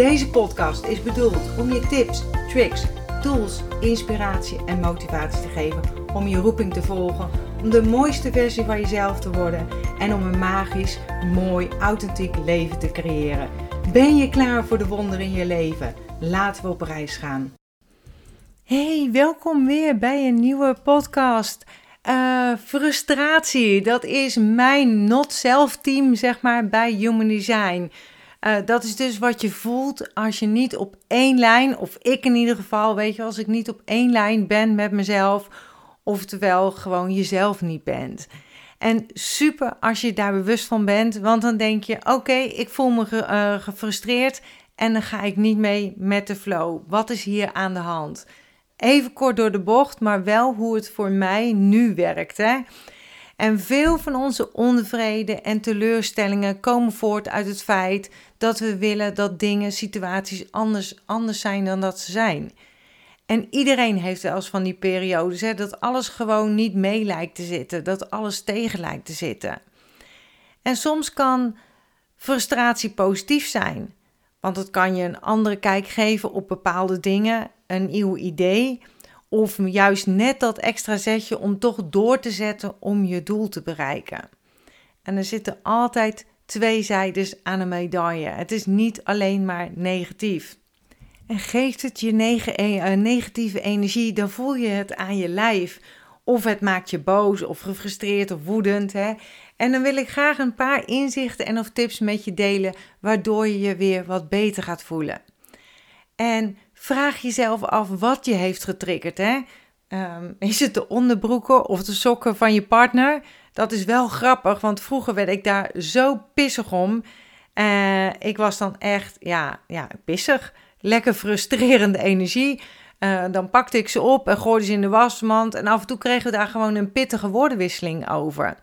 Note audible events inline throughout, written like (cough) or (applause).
Deze podcast is bedoeld om je tips, tricks, tools, inspiratie en motivatie te geven om je roeping te volgen, om de mooiste versie van jezelf te worden en om een magisch, mooi, authentiek leven te creëren. Ben je klaar voor de wonderen in je leven? Laten we op reis gaan. Hey, welkom weer bij een nieuwe podcast. Uh, frustratie, dat is mijn not-self team, zeg maar, bij Human Design. Uh, dat is dus wat je voelt als je niet op één lijn, of ik in ieder geval, weet je, als ik niet op één lijn ben met mezelf, oftewel gewoon jezelf niet bent. En super als je daar bewust van bent, want dan denk je: oké, ik voel me ge, uh, gefrustreerd en dan ga ik niet mee met de flow. Wat is hier aan de hand? Even kort door de bocht, maar wel hoe het voor mij nu werkt. Hè? En veel van onze onvrede en teleurstellingen komen voort uit het feit dat we willen dat dingen, situaties anders, anders zijn dan dat ze zijn. En iedereen heeft wel eens van die periodes hè, dat alles gewoon niet mee lijkt te zitten, dat alles tegen lijkt te zitten. En soms kan frustratie positief zijn, want het kan je een andere kijk geven op bepaalde dingen, een nieuw idee of juist net dat extra zetje om toch door te zetten om je doel te bereiken. En er zitten altijd twee zijdes aan een medaille. Het is niet alleen maar negatief. En geeft het je eh, negatieve energie, dan voel je het aan je lijf. Of het maakt je boos of gefrustreerd of woedend. Hè? En dan wil ik graag een paar inzichten en of tips met je delen, waardoor je je weer wat beter gaat voelen. En vraag jezelf af wat je heeft getriggerd. Hè? Um, is het de onderbroeken of de sokken van je partner? Dat is wel grappig, want vroeger werd ik daar zo pissig om. Uh, ik was dan echt, ja, ja, pissig. Lekker frustrerende energie. Uh, dan pakte ik ze op en gooide ze in de wasmand. En af en toe kregen we daar gewoon een pittige woordenwisseling over.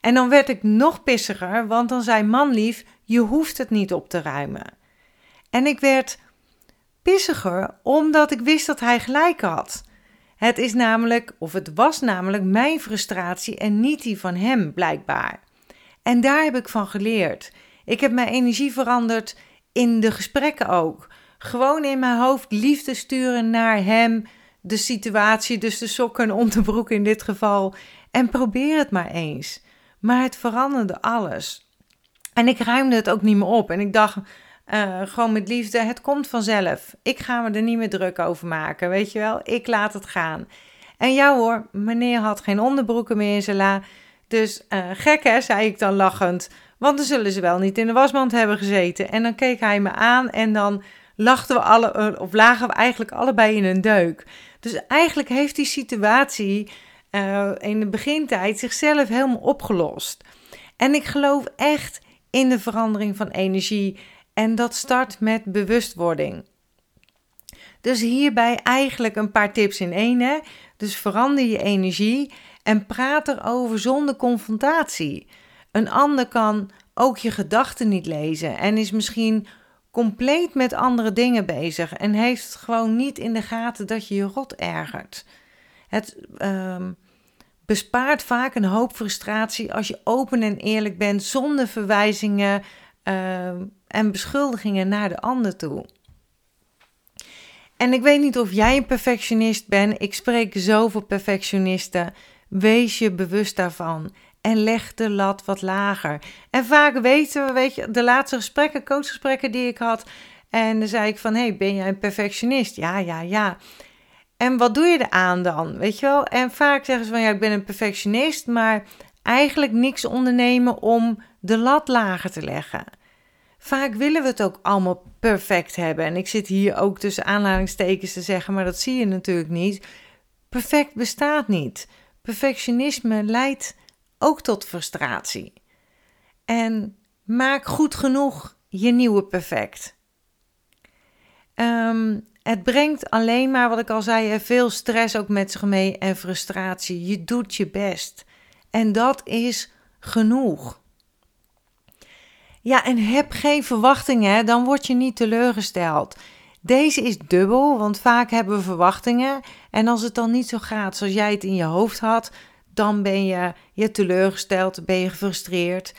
En dan werd ik nog pissiger, want dan zei manlief: Je hoeft het niet op te ruimen. En ik werd pissiger omdat ik wist dat hij gelijk had. Het is namelijk, of het was namelijk mijn frustratie en niet die van hem, blijkbaar. En daar heb ik van geleerd. Ik heb mijn energie veranderd in de gesprekken ook. Gewoon in mijn hoofd liefde sturen naar hem, de situatie, dus de sokken en onderbroek in dit geval. En probeer het maar eens. Maar het veranderde alles. En ik ruimde het ook niet meer op. En ik dacht, uh, gewoon met liefde, het komt vanzelf. Ik ga me er niet meer druk over maken, weet je wel. Ik laat het gaan. En ja hoor, meneer had geen onderbroeken meer in zijn la. Dus uh, gek hè, zei ik dan lachend. Want dan zullen ze wel niet in de wasmand hebben gezeten. En dan keek hij me aan en dan lachten we alle, eh, of lagen we eigenlijk allebei in een deuk. Dus eigenlijk heeft die situatie in de begintijd zichzelf helemaal opgelost. En ik geloof echt in de verandering van energie en dat start met bewustwording. Dus hierbij eigenlijk een paar tips in één. Hè? Dus verander je energie en praat erover zonder confrontatie. Een ander kan ook je gedachten niet lezen en is misschien compleet met andere dingen bezig en heeft gewoon niet in de gaten dat je je rot ergert. Het um, bespaart vaak een hoop frustratie als je open en eerlijk bent zonder verwijzingen uh, en beschuldigingen naar de ander toe. En ik weet niet of jij een perfectionist bent. Ik spreek zoveel perfectionisten. Wees je bewust daarvan. En leg de lat wat lager. En vaak weten we, weet je, de laatste gesprekken, coachgesprekken die ik had. En dan zei ik van, hey, ben jij een perfectionist? Ja, ja, ja. En wat doe je eraan dan? Weet je wel? En vaak zeggen ze van, ja, ik ben een perfectionist. Maar eigenlijk niks ondernemen om de lat lager te leggen. Vaak willen we het ook allemaal perfect hebben. En ik zit hier ook tussen aanhalingstekens te zeggen, maar dat zie je natuurlijk niet. Perfect bestaat niet. Perfectionisme leidt ook tot frustratie. En maak goed genoeg je nieuwe perfect. Ehm, het brengt alleen maar, wat ik al zei, veel stress ook met zich mee en frustratie. Je doet je best. En dat is genoeg. Ja, en heb geen verwachtingen, dan word je niet teleurgesteld. Deze is dubbel, want vaak hebben we verwachtingen. En als het dan niet zo gaat zoals jij het in je hoofd had, dan ben je, je teleurgesteld, ben je gefrustreerd.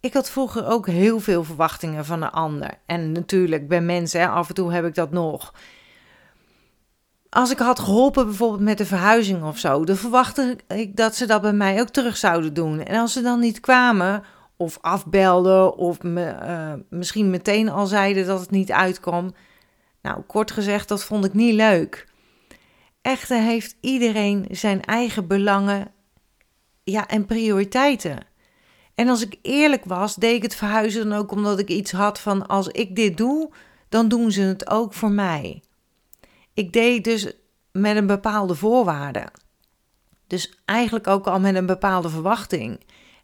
Ik had vroeger ook heel veel verwachtingen van een ander. En natuurlijk, bij mensen, af en toe heb ik dat nog. Als ik had geholpen bijvoorbeeld met de verhuizing of zo, dan verwachtte ik dat ze dat bij mij ook terug zouden doen. En als ze dan niet kwamen, of afbelden, of me, uh, misschien meteen al zeiden dat het niet uitkwam. Nou, kort gezegd, dat vond ik niet leuk. Echter heeft iedereen zijn eigen belangen ja, en prioriteiten. En als ik eerlijk was, deed ik het verhuizen dan ook omdat ik iets had van als ik dit doe, dan doen ze het ook voor mij. Ik deed dus met een bepaalde voorwaarde. Dus eigenlijk ook al met een bepaalde verwachting.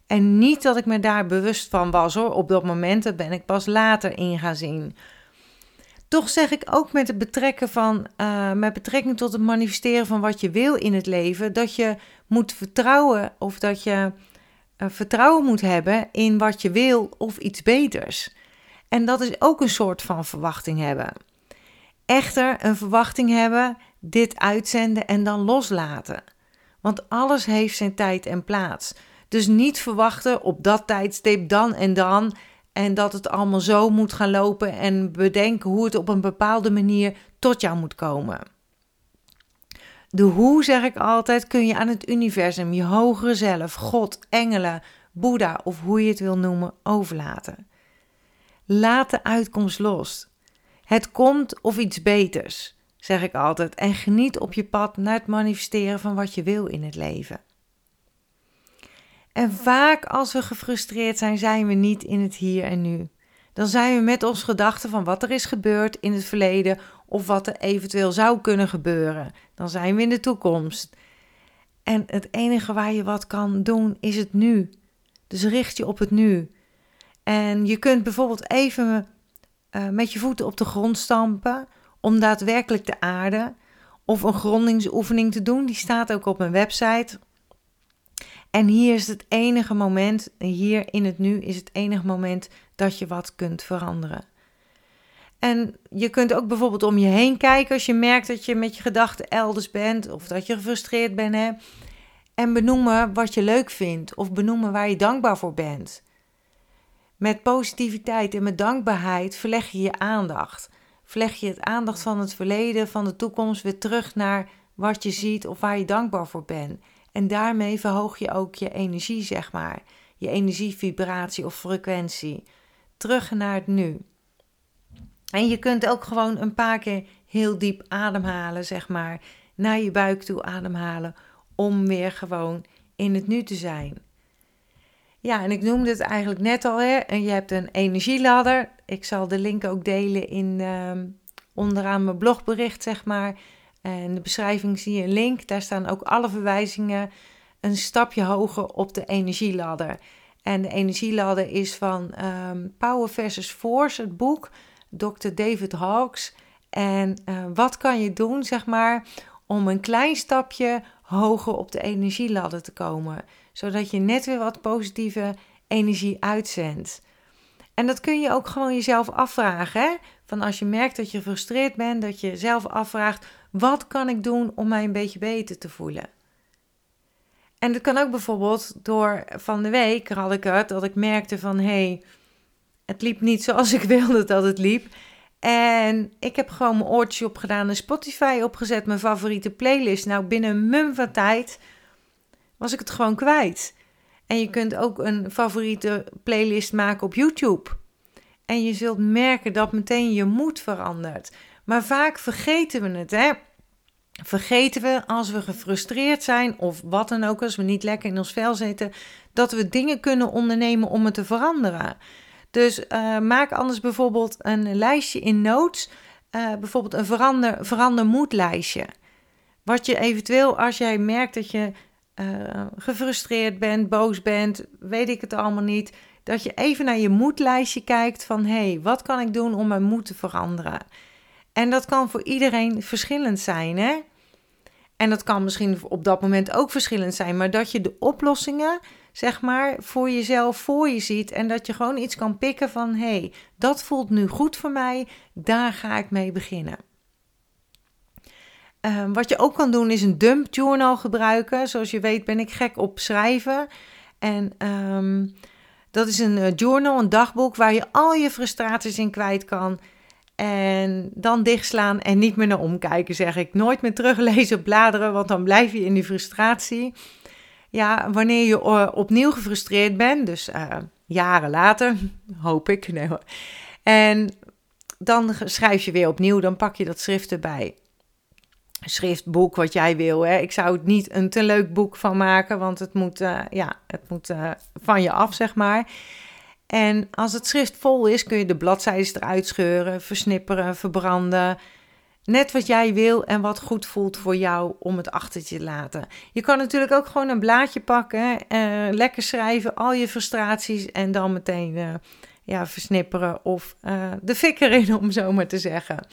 En niet dat ik me daar bewust van was hoor. Op dat moment dat ben ik pas later in gaan zien. Toch zeg ik ook met het betrekken van, uh, met betrekking tot het manifesteren van wat je wil in het leven, dat je moet vertrouwen of dat je uh, vertrouwen moet hebben in wat je wil of iets beters. En dat is ook een soort van verwachting hebben. Echter, een verwachting hebben, dit uitzenden en dan loslaten. Want alles heeft zijn tijd en plaats. Dus niet verwachten op dat tijdstip dan en dan en dat het allemaal zo moet gaan lopen en bedenken hoe het op een bepaalde manier tot jou moet komen. De hoe, zeg ik altijd, kun je aan het universum, je hogere zelf, God, engelen, Boeddha of hoe je het wil noemen, overlaten. Laat de uitkomst los. Het komt of iets beters, zeg ik altijd, en geniet op je pad naar het manifesteren van wat je wil in het leven. En vaak als we gefrustreerd zijn, zijn we niet in het hier en nu. Dan zijn we met ons gedachten van wat er is gebeurd in het verleden of wat er eventueel zou kunnen gebeuren. Dan zijn we in de toekomst. En het enige waar je wat kan doen is het nu. Dus richt je op het nu. En je kunt bijvoorbeeld even uh, met je voeten op de grond stampen om daadwerkelijk te aarden. Of een grondingsoefening te doen. Die staat ook op mijn website en hier is het enige moment, hier in het nu is het enige moment dat je wat kunt veranderen. En je kunt ook bijvoorbeeld om je heen kijken als je merkt dat je met je gedachten elders bent of dat je gefrustreerd bent. Hè? En benoemen wat je leuk vindt of benoemen waar je dankbaar voor bent. Met positiviteit en met dankbaarheid verleg je je aandacht. Verleg je het aandacht van het verleden, van de toekomst weer terug naar wat je ziet of waar je dankbaar voor bent. En daarmee verhoog je ook je energie, zeg maar. Je energievibratie of frequentie. Terug naar het nu. En je kunt ook gewoon een paar keer heel diep ademhalen, zeg maar. Naar je buik toe ademhalen. Om weer gewoon in het nu te zijn. Ja, en ik noemde het eigenlijk net al. Hè? En je hebt een energieladder. Ik zal de link ook delen in uh, onderaan mijn blogbericht, zeg maar. En de beschrijving zie je een link. Daar staan ook alle verwijzingen een stapje hoger op de energieladder. En de energieladder is van um, Power versus Force, het boek, Dr. David Hawkes. En uh, wat kan je doen, zeg maar, om een klein stapje hoger op de energieladder te komen, zodat je net weer wat positieve energie uitzendt. En dat kun je ook gewoon jezelf afvragen. Hè? Van als je merkt dat je gefrustreerd bent, dat je zelf afvraagt: wat kan ik doen om mij een beetje beter te voelen? En dat kan ook bijvoorbeeld door van de week had ik het dat ik merkte van hé, hey, het liep niet zoals ik (laughs) wilde dat het liep. En ik heb gewoon mijn oortje opgedaan en Spotify opgezet, mijn favoriete playlist. Nou, binnen een mum van tijd was ik het gewoon kwijt. En je kunt ook een favoriete playlist maken op YouTube. En je zult merken dat meteen je moed verandert. Maar vaak vergeten we het, hè? Vergeten we als we gefrustreerd zijn of wat dan ook, als we niet lekker in ons vel zitten, dat we dingen kunnen ondernemen om het te veranderen. Dus uh, maak anders bijvoorbeeld een lijstje in notes, uh, bijvoorbeeld een verander, verander moedlijstje. Wat je eventueel, als jij merkt dat je uh, gefrustreerd bent, boos bent, weet ik het allemaal niet, dat je even naar je moedlijstje kijkt van hé, hey, wat kan ik doen om mijn moed te veranderen? En dat kan voor iedereen verschillend zijn, hè? En dat kan misschien op dat moment ook verschillend zijn, maar dat je de oplossingen, zeg maar, voor jezelf voor je ziet en dat je gewoon iets kan pikken van, hé, hey, dat voelt nu goed voor mij, daar ga ik mee beginnen. Ehm, wat je ook kan doen is een dump journal gebruiken. Zoals je weet ben ik gek op schrijven. En um, dat is een uh, journal, een dagboek waar je al je frustraties in kwijt kan. En dan dichtslaan en niet meer naar omkijken, zeg ik. Nooit meer teruglezen, bladeren, want dan blijf je in die frustratie. Ja, wanneer je uh, opnieuw gefrustreerd bent, dus uh, jaren later, (laughs) hoop ik. En dan schrijf je weer opnieuw, dan pak je dat schrift erbij schriftboek wat jij wil. Hè. Ik zou het niet een te leuk boek van maken, want het moet, uh, ja, het moet uh, van je af, zeg maar. En als het schrift vol is, kun je de bladzijden eruit scheuren, versnipperen, verbranden. Net wat jij wil en wat goed voelt voor jou om het achter te laten. Je kan natuurlijk ook gewoon een blaadje pakken, uh, lekker schrijven, al je frustraties en dan meteen ja, versnipperen of de fik erin, (laughs) om zo maar te zeggen.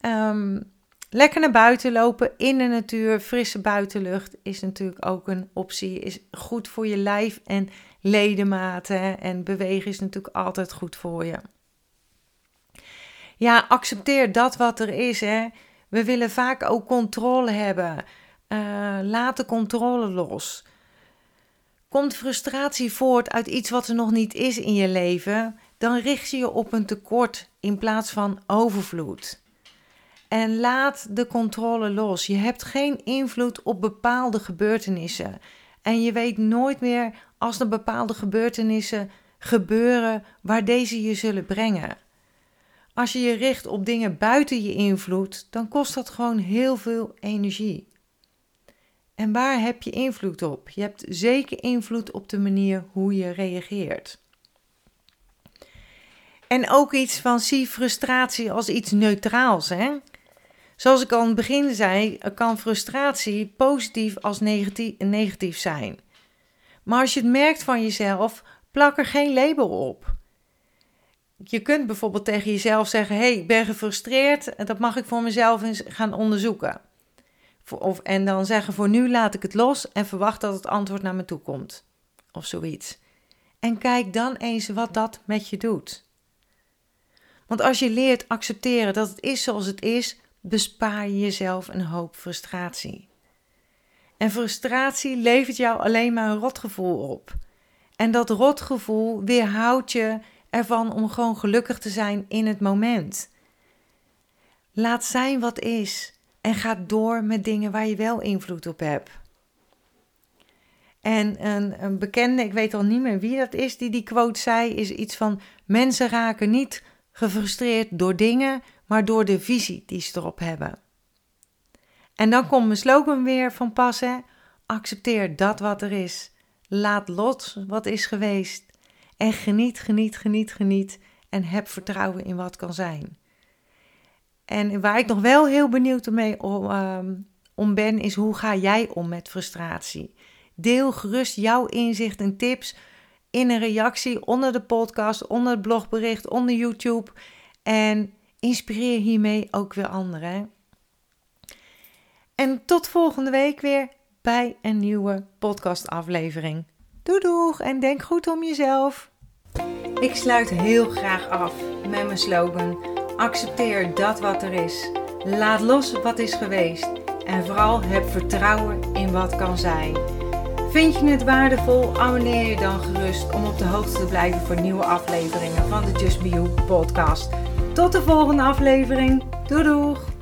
Um, Lekker naar buiten lopen in de natuur, frisse buitenlucht is natuurlijk ook een optie. Is goed voor je lijf en ledematen. En bewegen is natuurlijk altijd goed voor je. Ja, accepteer dat wat er is. Hè. We willen vaak ook controle hebben. Uh, laat de controle los. Komt frustratie voort uit iets wat er nog niet is in je leven, dan richt je je op een tekort in plaats van overvloed. En laat de controle los. Je hebt geen invloed op bepaalde gebeurtenissen. En je weet nooit meer als er bepaalde gebeurtenissen gebeuren waar deze je zullen brengen. Als je je richt op dingen buiten je invloed, dan kost dat gewoon heel veel energie. En waar heb je invloed op? Je hebt zeker invloed op de manier hoe je reageert. En ook iets van zie frustratie als iets neutraals. Hè? Zoals ik al in het begin zei, kan frustratie positief als negatief, zijn. Maar als je het merkt van jezelf, plak er geen label op. Je kunt bijvoorbeeld tegen jezelf zeggen: hey, ik ben gefrustreerd dat mag ik voor mezelf eens gaan onderzoeken. Of, en dan zeggen: Voor nu laat ik het los en verwacht dat het antwoord naar me toe komt. Of zoiets. En kijk dan eens wat dat met je doet. Want als je leert accepteren dat het is zoals het is, bespaar je jezelf een hoop frustratie. En frustratie levert jou alleen maar een rotgevoel op. En dat rotgevoel weerhoudt je ervan om gewoon gelukkig te zijn in het moment. Laat zijn wat is en ga door met dingen waar je wel invloed op hebt. En een, een, bekende, ik weet al niet meer wie dat is, die die quote zei, is iets van: mensen raken niet gefrustreerd door dingen, maar door de visie die ze erop hebben. En dan komt mijn slogan weer van passen: accepteer dat wat er is. Laat los wat is geweest. En geniet, geniet, geniet, geniet. En heb vertrouwen in wat kan zijn. En waar ik nog wel heel benieuwd mee om, ehm, om ben, is hoe ga jij om met frustratie? Deel gerust jouw inzicht en tips in een reactie onder de podcast, onder het blogbericht, onder YouTube. En inspireer hiermee ook weer anderen. En tot volgende week weer bij een nieuwe podcastaflevering. Doei doeg en denk goed om jezelf. Ik sluit heel graag af met mijn slogan: accepteer dat wat er is. Laat los wat is geweest en vooral heb vertrouwen in wat kan zijn. Vind je het waardevol? Abonneer je dan gerust om op de hoogte te blijven voor nieuwe afleveringen van de Just Be You podcast. Tot de volgende aflevering. Doei doeg!